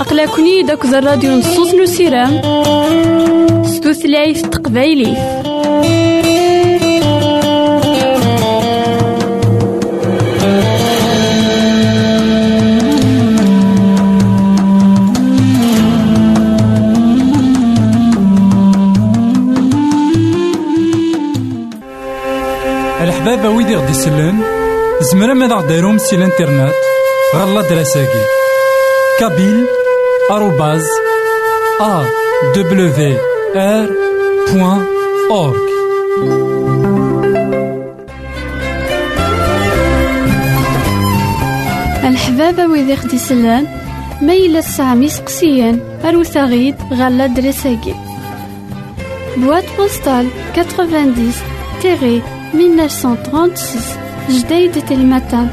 أقلكني داك الراديو نصوص نسيرام ستوثلايف تقبايلي. الحبابة ويدي غدي يسلن زمرا ماذا غديرهم سي الانترنت غالا دراساكي. كابيل آروباز أ دبليو آر بوان أورك الحبابة ويدي خدي سلان ميلا سامي سقسيان أروتا غيد غالا دراساكي. بواد بوستال 90 تيري 1936 جديد تلمتان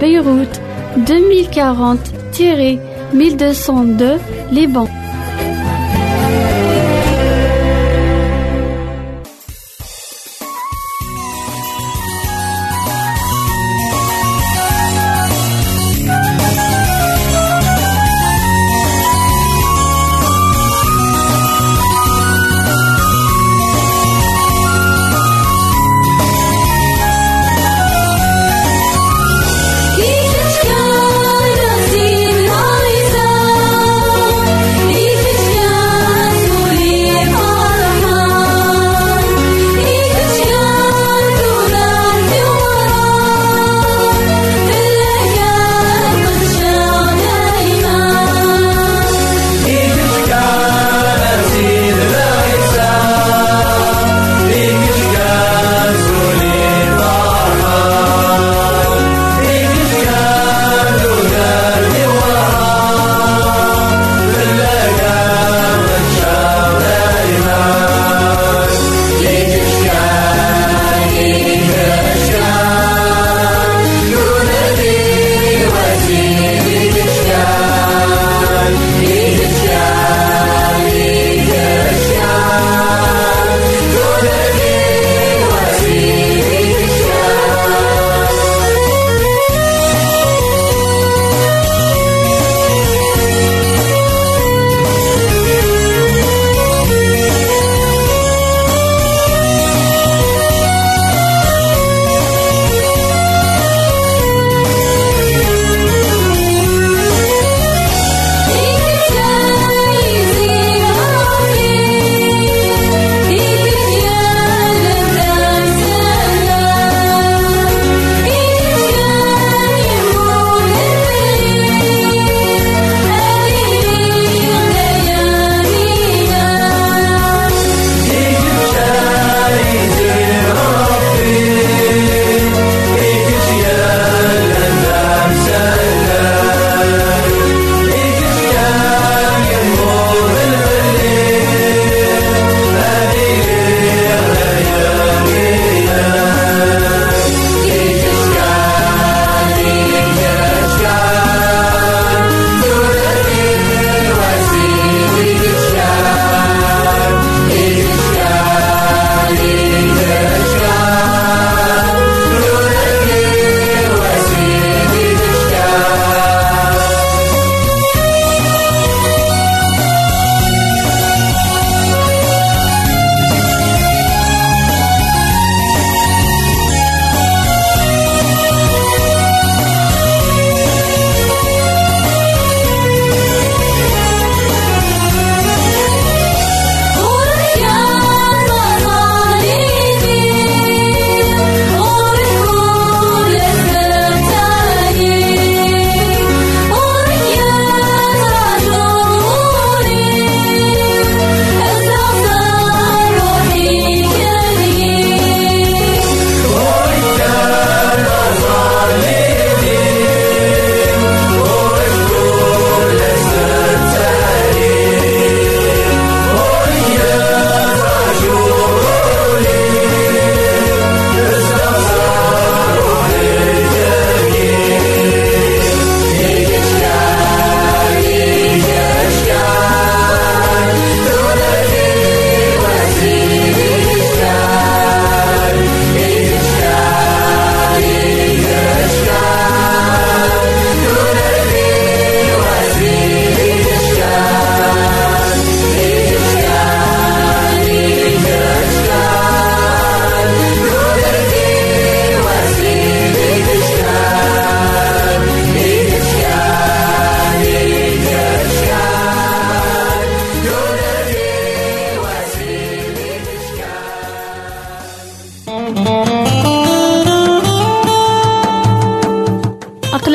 بيروت 2040 تيري 1202 Liban.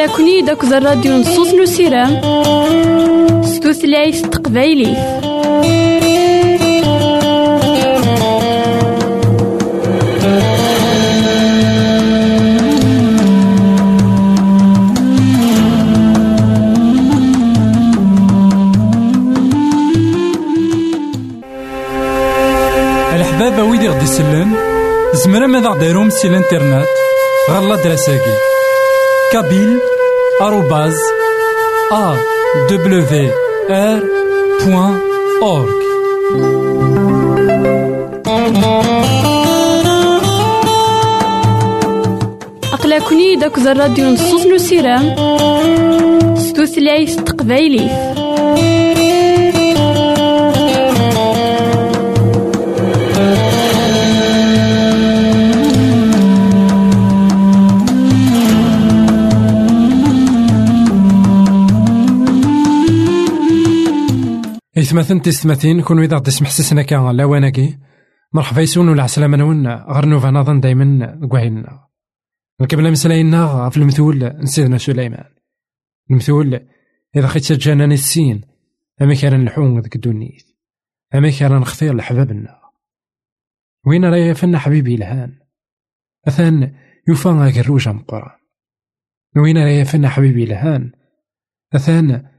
أقلكني داك الراديو نصوص نسيرام ستوثلايف تقبايلي الحبابة ويدي غدي يسلن زمرا ماذا غديرهم سي الانترنت؟ غالا دراساكي. كابيل بوان أورك أقلكني داك الراديو نصوص نسيرام ستوثلايف تقبايلي إثمثن تستمثين كون إذا غدي كان لاواناكي مرحبا يسون ولا عسلامة نون غير نوفا نظن دايما كواعينا نكمل مسلاينا في المثول سيدنا سليمان. المثول إذا خيت جاناني السين أما كان نلحون ذك الدنيت أما كان نختير لحبابنا. وين راه فن حبيبي الهان أثان يوفا كروجا مقران وين راه فن حبيبي الهان أثان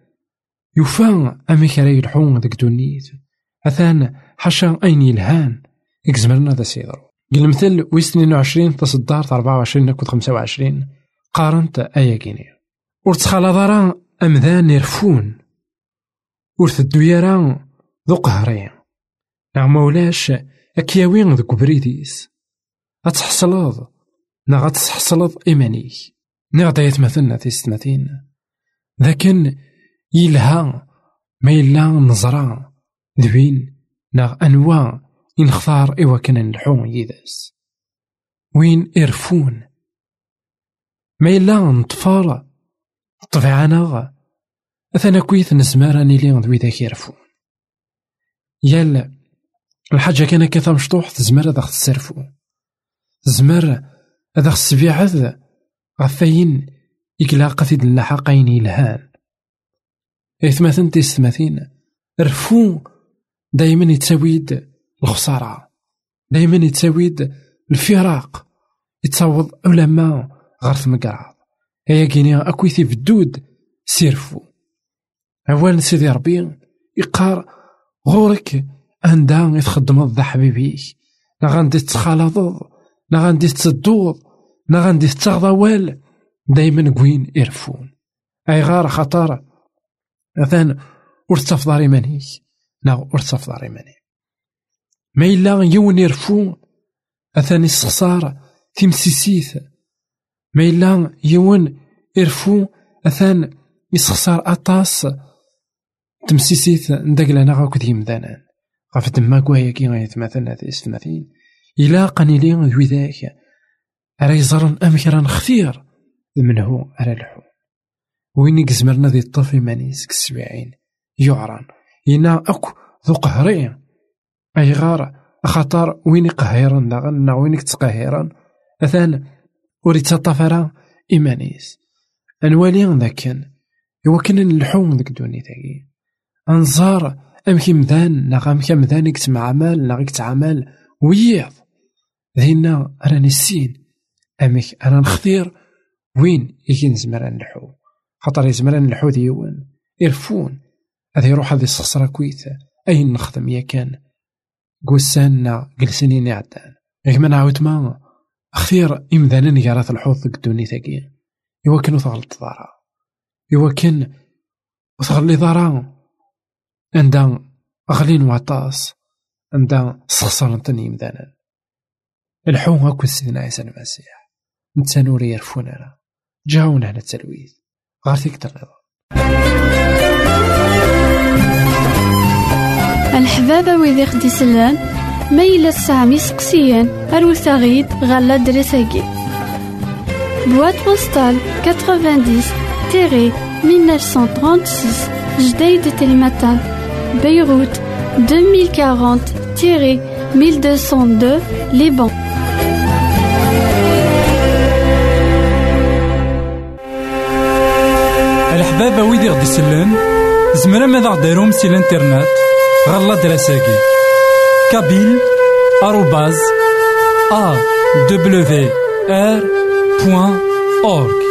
يوفا أميك راه يلحون ذك دونيت. أثان حاشا أين يلهان إكزمرنا ذا سيدرو المثل ويس 22 تصدار 24 نكود 25 قارنت أيا كيني. ور تخالط راه أمذان يرفون ور تدو يرا ذو قهرين. نعم مولاش أكياوين ذوك بريديس غتحصلض نا غتحصلض إيمانيك نغدا يتمثلنا في ستماتين لكن يلها ما يلا نزرا ذوين نا أنواع. ينختار إوا كان نلحو يداس. وين إرفون؟ ما يلا نطفال. طبيعنا أثنا كويت نزمار أني لي ذوي ذاك يرفون. يال الحاجة كان كيف مشطوح تزمر هذا تسرفو تزمر هذا السبيعة غفاين إقلاقة اللحقين يلهان. إثماثن تيستماثين رفو. دايما يتساويد الخسارة. دايما يتساويد الفراق. يتصوض علماء غير ثمقراض هيا كينيا أكويثي بدود سيرفو أول سيدي ربي يقار غورك عندها يتخدم ذا حبيبيك لا غندي تخالطض لا غندي تدوض لا غندي تغضوال دايما كوين يرفون أي غار خطر مثلا ور تفضل إيمانيك لا ور تفضل إيمانيك ما إلا يون يرفو أثاني استخسار تمسيسيث ما إلا يون يرفو أثان يستخسار أطاس تمسيسيث نداك لنا غاك ديم ذانان غاف تما كوايا كي غيتمثل هذا استماثيل إلا قاني ذوي ذاك. راه يزرن أمك راه نختير منه على الحو وين يكزمرنا ذي الطفي مانيس كسبعين يعران. ينا أكو ذو قهرين أي غار خطر وين قهيرا داغن وين تقهيرا أثان وري تطفرا إيمانيس أنوالي ذاكن. إوا كان نلحوم ذاك دوني ذاكي أنظار أمكي مذان. نا أمكي مذان يكتمعمل نا يكتعمل ويض. ذينا راني السين. أمك أنا نختير وين يجي نزمر نلحو خاطر يزمر نلحو ديوان يرفون هذا يروح هذا يستخسر كويت. أين نخدم يا كان قوسانا جلسنين يعدان غير ما نعاود ما. أخير إمذانا نقارات الحوض ذك الدوني ثاقي إوا كان وثغلط ضارا إوا كان وثغلي ضارا عندها أغلين وعطاس. عندها سخسرنتن إمذانا الحو هاكو سيدنا عيسى المسيح. نتسانوري يرفونا جاونا هنا التلويث غار فيك الرضا الحبابة ويدي خدي سلان ميلا سامي سقسيان أروثاغيد غالا دريساكي. بواد بوستال 90 تيري 1936 جديد تلمتان بيروت 2040 تيري 1202 لبنان الحبابة ويدي غدي يسلن زمرا ماذا غديرهم سي الانترنت غالا دراساكي كابيل آروباز أ دبليو آر بوان أورك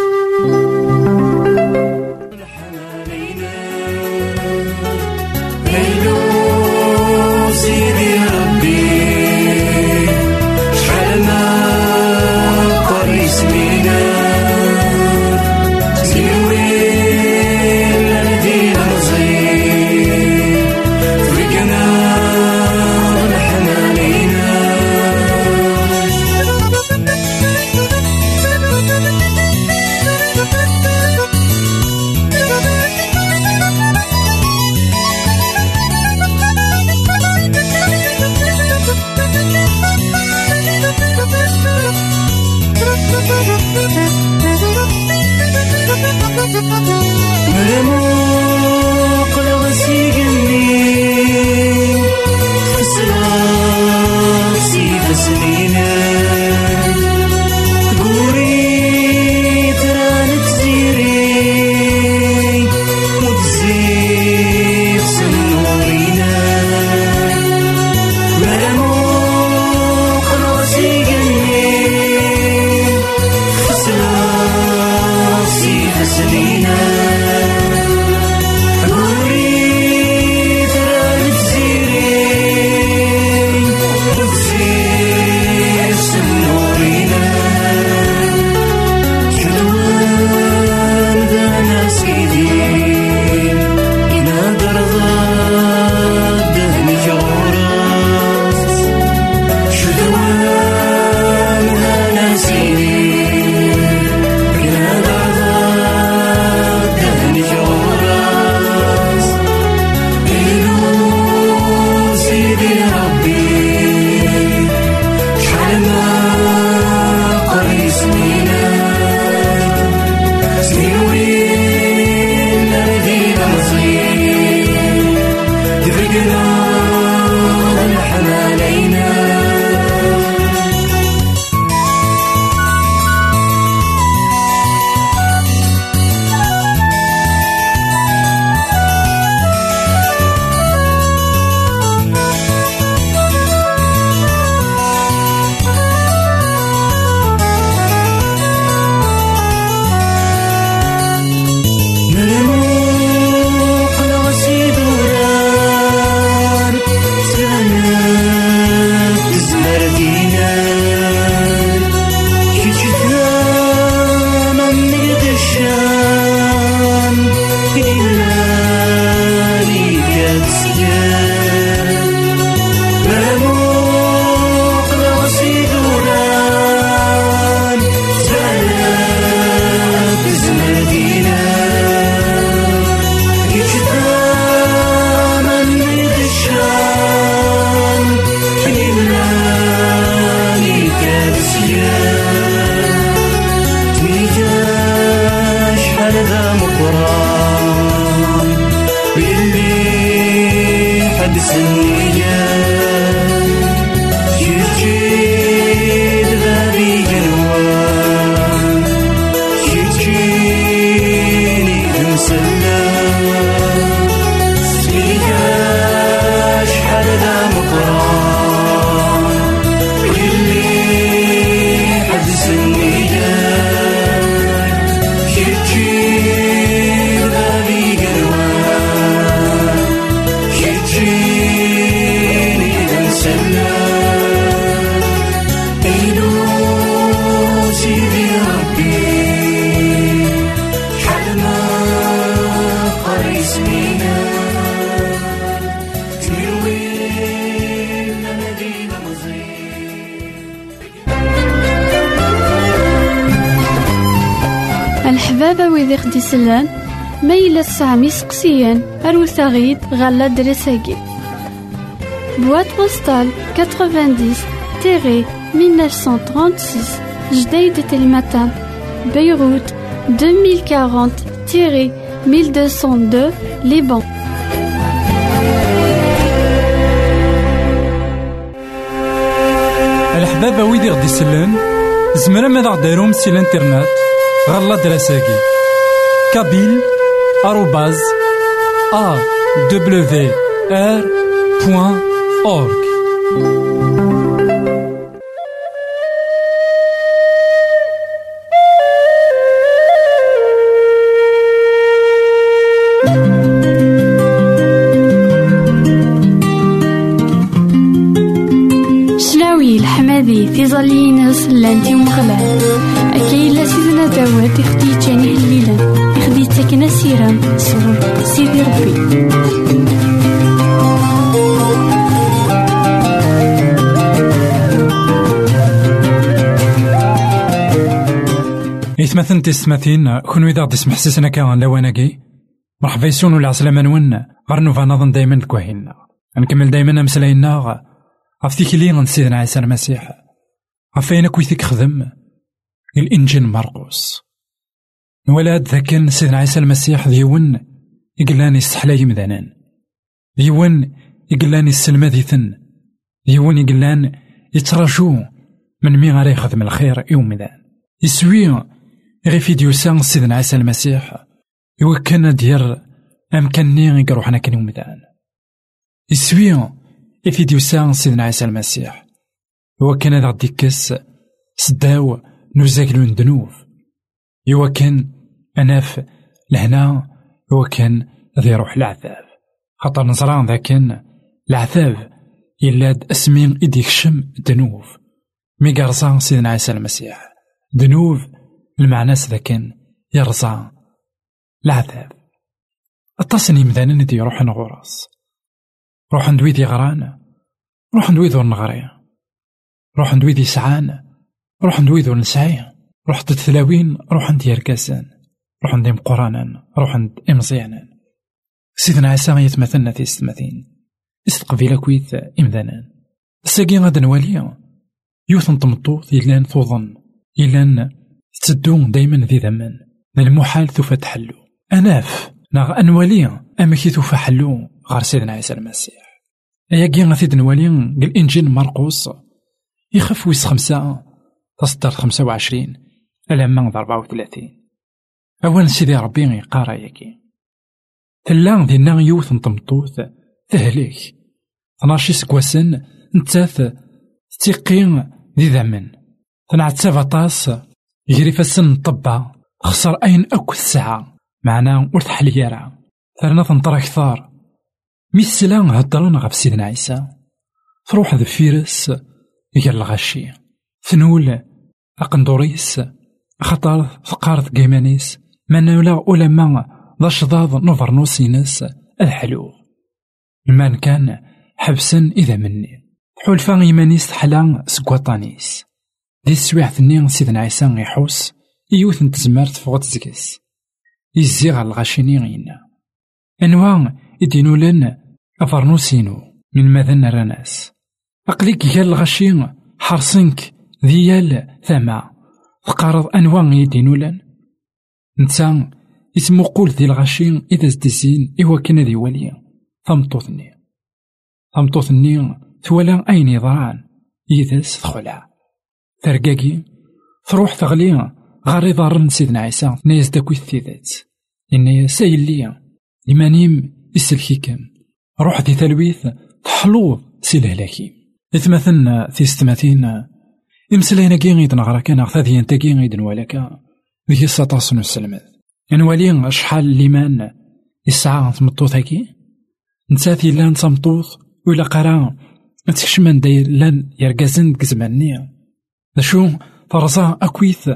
الحبابة ويدي خدي سلان ميلا سامي سقسيان أروثاغيد غالا دريساكي. بواد بوستال 90 تيري 1936 جديد تلمتان بيروت 2040 تيري 1202 لبنان الحبابة ويدي غدي سلان. زمرا ماذا غديرهم سي الانترنت غالا دراساكي كابيل الحمادي في ظلين غسلان ومغلان أكيلا سيدنا داوود يخدي جاني الليلة يخدي تاكنا سيرام سرور. سيدي ربي. إثمثن تسمثين كون إذا غدي سمح سيسنا كان لواناكي. مرحبا يسون ولا عسلامة نون غير نوفا نظن دايما كواهينا نكمل دايما مسلاينا غف تيكلي غن سيدنا عيسى المسيح. غف أين خدم الإنجيل مرقوس نولاد ذاكن سيدنا عيسى المسيح ديون يقلاني استحلاي مذانان ديون يقلاني السلمة ديثن ديون يقلان يتراجو من مي غادي يخدم الخير يوم ذان يسوي غي فيديو سيدنا عيسى المسيح يوكن دير أمكنني يقروح أنا كان يوم ذان يسوي غي فيديو سيدنا عيسى المسيح يوكن هذا ديكس سداو نوزاكلو ندنوف يوكن أناف لهنا يوكن ذي روح العذاب خاطر نزران ذاكن العذاب يلاد اسمين إديك شم دنوف مي قرصان سيدنا عيسى المسيح دنوف المعنى ذاكن يرزا العذاب التصني مذانا ندي روح نغورس روح ندوي ذي غران روح ندوي ذو نغري روح ندوي ذي سعان روح ندوي ذو نسعي روح تلاوين روح ندير كاسان روح ندي مقرانا روح ند إمزيانا سيدنا عيسى يتمثلنا في ستماثين استقبيل كويت إمذانا الساقي غادا نوالي يوث نطمطوط يلان توظن يلان تدون دايما ذي ذمن المحال ثوف تحلو. أناف ناغ أنوالي أما كي ثوف حلو غار سيدنا عيسى المسيح. أيا كي غاثيد نوالي الإنجيل مرقوس يخف ويس خمسة تصدر خمسة وعشرين ألما أربعة وثلاثين. أولا سيدي ربي يقارا ياكي. تلا دينا يوث نطمطوث تهليك. تناشي سكواسن نتاث تيقين ذي ذمن تنعتسف أطاس يجري فاسن طبا خسر أين أكو الساعة؟ معنا ور تحليارا ثرنا تنطر كثار مي السلام هدرنا غف سيدنا عيسى. تروح ذا فيرس يقال الغشي ثنول أقندوريس خطر فقارة قيمانيس منولا ولا ما ذا شضاض نوفرنوسينس الحلو. المان كان حبسا إذا مني. حلفا إيمانيس حلا سكواطانيس دي ثنين سيدنا عيسى يحوس يوث نتزمر تفوت زكس يزيغ الغاشيني غينا أنواع يدينو لن أفرنوسينو من ماذا راناس أقليك قال الغشين حرصنك ديال ثما تقارض أنواع يدينو لن. نتا اسمو قول ذي الغشين إذا زدزين إوا كان ذي وليا ثمطوثني ثمطوثني ثولا أين يضران إذاس تخلع ترقاقي تروح تغلي غار يضارن سيدنا عيسى نايز داكوي الثيذات إن سايل ليا إيمانيم السلكيكم روح ذي تلويث تحلوظ سي الهلاكي إثمثن في ستماتين إمسلاينا كي غيد نغرا كان أغثاثي أنت كي غيد نوالاكا ذي سطاس نسلمت نوالي شحال ليمان يسعى تمطوط نساتي لأن تمطوط ولا قرا. تكشمان داير لأن يرقازن ديك زمانيا شو فرزا أكويث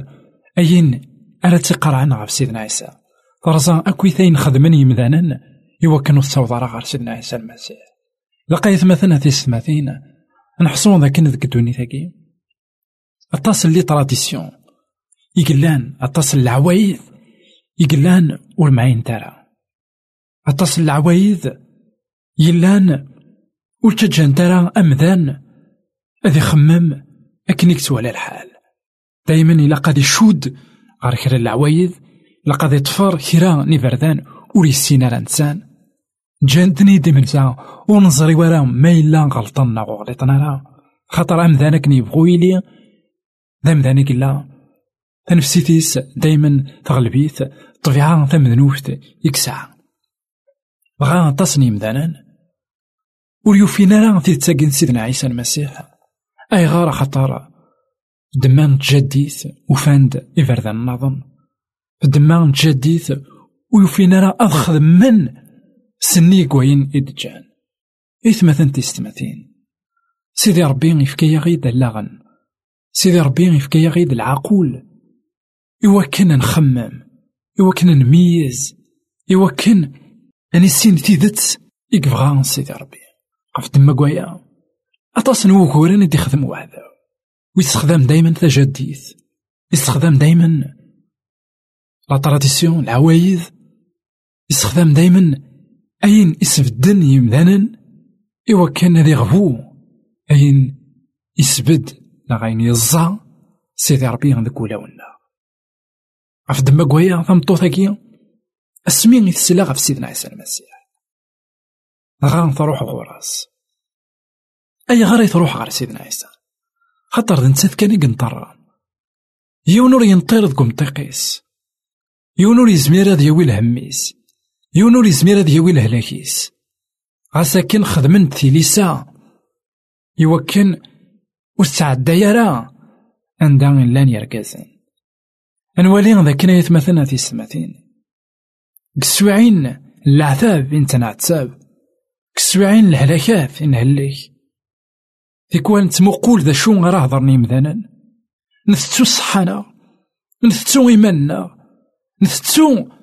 أين ألا تقرعنا غف سيدنا عيسى. فرزا أكويث أين خدمن يمذانا إوا كانوا تصوضر غير سيدنا عيسى المسيح. لقيت مثلا في السماثين نحصون ذاك ذيك الدوني ثاكي. أتصل لي تراديسيون يقلان أتصل العوايد يقلان والمعين ترى. أتصل العوايد يلان وتجان ترى أمذان أذي خمم. أكن يكتو على الحال. دايما إلا قاد يشود غير كرا العوايد إلا قاد يطفر كرا نيفردان. ور يسينا الإنسان جاندني ديمنسا ونزري ورا ما إلا غلطنا وغلطنا راه خاطر أمذانك نيبغو يلي ذا مذانك إلا. تنفسيتيس دايما تغلبيت طبيعة تمذنوفت يكسع بغا تصني مدانا ور يوفينا راه تيتساقن سيدنا عيسى المسيح. أي غار خطر دمان تجديث وفاند إفردان النظم دمان تجديث ويوفينا راه أضخذ من سني قوين إدجان. إثمثن تستمثين. سيدي ربي يفكي غيد اللغن. سيدي ربي يفكي غيد العقول. إوا كنا نخمم. إوا كنا نميز. إوا كان أني سين تيدت إكفغا سيدي ربي. قف تما قوايا أطاس نوكورن يدي خدم وحده ويستخدم دايما تجديث. يستخدم دايما لا تراديسيون العوايد يستخدم دايما أين يسبدن يمدانا؟ إوا كان هذي غفو أين يسبد لا غاين يزا سيدي ربي غندك ولا. ولا غف دما كوايا تمطوطاكي أسمي يتسلا غف سيدنا عيسى المسيح. غنروح غوراس. أي غير تروح غير سيدنا عيسى؟ خاطر نسات كان يقنطر يونور ينطير دكم تقيس. يونور يزمير هاد يوي الهميس يونور يزمير هاد يوي الهلاكيس غاساكن خدمن تيليسا. يوكن وستعدى يرى عندها لأن يركزن. انوالي ذاك يتمثلنا في السماتين. كسوعين العذاب انت نعتاب. كسوعين الهلاكات ان هليك تيكوان نتمقول ذا شو راه هضرني مذانا نثتو صحانا. نثتو إيماننا نثتو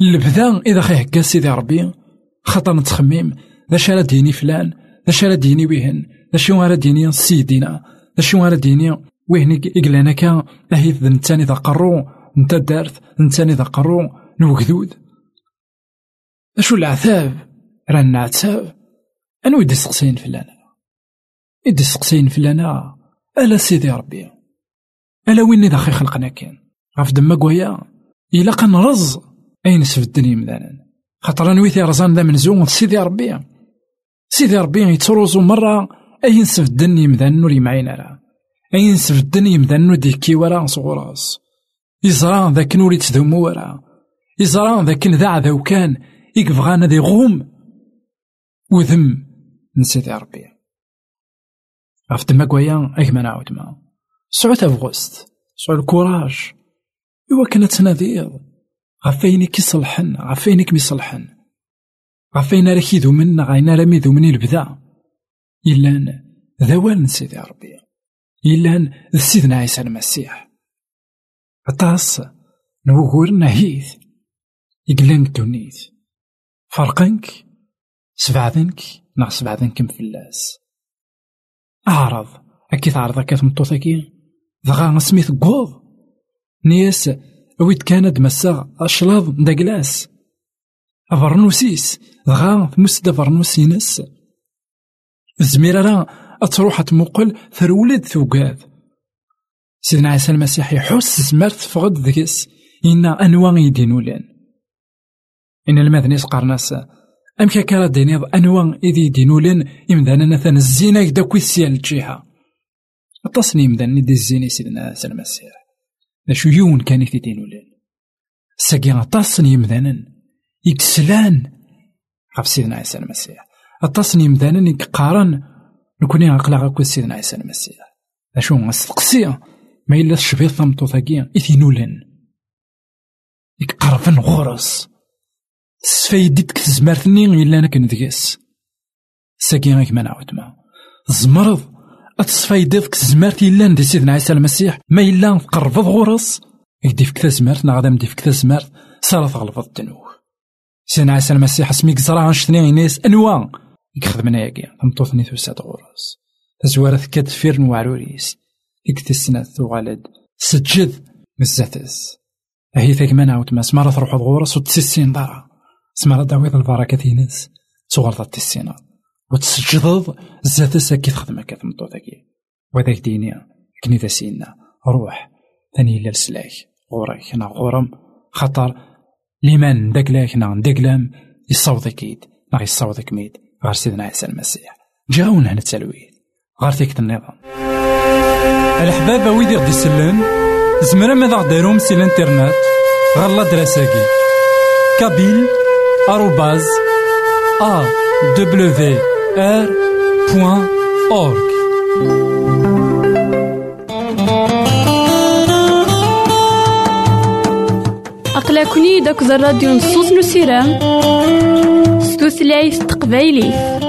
البدا إذا خي هكا سيدي ربي خاطر نتخمم ذا شارا ديني فلان ذا شارا ديني ويهن ذا غارا ديني سيدنا ذا غارا ديني ويهن إقلانا كا أهيث نتاني ذا قرو نتا دارت نتاني ذا قرو نوكذود أشو العذاب؟ راه العتاب أنو يدي سقسين فلانا. إدي سقسين فلانا. ألا سيدي ربي. ألا وين إذا خي خلقنا كان غاف دما قويا إلا كان رز أين سفدني مذانا خاطر نويتي رزان ذا منزوم سيدي ربي. سيدي ربي يتروزو مرة أين سفدني مذانا نوري معينا راه أين سفدني مذانا نودي كي ورا صغراس يزرا ذاك نوري تدومو ورا. يزرا ذاك ذا عذاو كان يكفغانا ذي غوم. وذم نسيدي ربي. غف تما كوايا اك ما نعاود ما. سعود أفغوست. سعود الكوراج إوا كنا تناديض غف أينك يصلحن غف أينك ميصلحن غف أين راك يذومن غاينا راه ميذومن البدا إلا ذوال سيدي ربي. إلا سيدنا عيسى المسيح. أطاس نوغور نهيث. يقلانك دونيت فرقنك سبعدنك ناغ سبعدنك مفلاس. أعرض. أكي تعرض أكي تمطوطاكي دغا سميت قوض. نياس ويت كانت مسا أشلاض داكلاس أفرنوسيس دغا تمس دا فرنوسينس الزميرة راه أتروح تمقل ثرولد ثوقات سيدنا عيسى المسيح يحس زمرت فغد ذكس. إنا أنواع يدينو لأن إن المذنيس قرناس أم كاكا دينيض أنواع إذي دينو لأن إمدانا نثان الزينة دا كويسيال الجهة أتصني إمدان دي الزيني سيدنا عيسى المسيح. شو يون كان في دينو لأن ساقي أتصني إمدانا يكسلان غف سيدنا عيسى المسيح أتصني إمدانا يقارن نكوني عقلا غاكو سيدنا عيسى المسيح أشو نستقسي ما إلا الشبيط ثمطوطاكي إثينولن يقرفن غورس سفايدت كتزمرتني إلا أنا كندقس ساكي غيك ما نعاود ما زمرض أتصفايدت كتزمرت إلا ندي سيدنا عيسى المسيح. ما إلا تقرفض غورس. يدي فيك تزمرت نغدا مدي فيك تزمرت صار تغلفض الدنوب سيدنا عيسى المسيح اسميك زرع نشتني ناس أنواع يخدمنا ياكي. تمطوثني ثوسات غورس. تزوارة كاد فيرن وعروريس ديك تسنة ثوغالد سجد مزاتس هي ثاك ما نعاود ما سمارة تروح غورس وتسسين دارا. سمارة داويض البركة تينس صغر تسينا وتسجدض زات ساكي تخدم هكا تمطوطاكي وهذاك ديني كني ذا سينا روح. ثاني إلا لسلاك غورك نا غورم. خطر. لمن؟ داك لاك نا داك لام. يصوضك يد نا يصوضك ميد. غير سيدنا عيسى المسيح. جاون هنا التلويث. غير تيكت النظام. الحباب ويدي غدي يسلن زمرا ماذا غديرهم سي الانترنت. غالا دراساكي كابيل. آروباز. أ. دبليو أورك أقلكني داك الراديو نصوص نسيرام ستوثلايف تقبايليه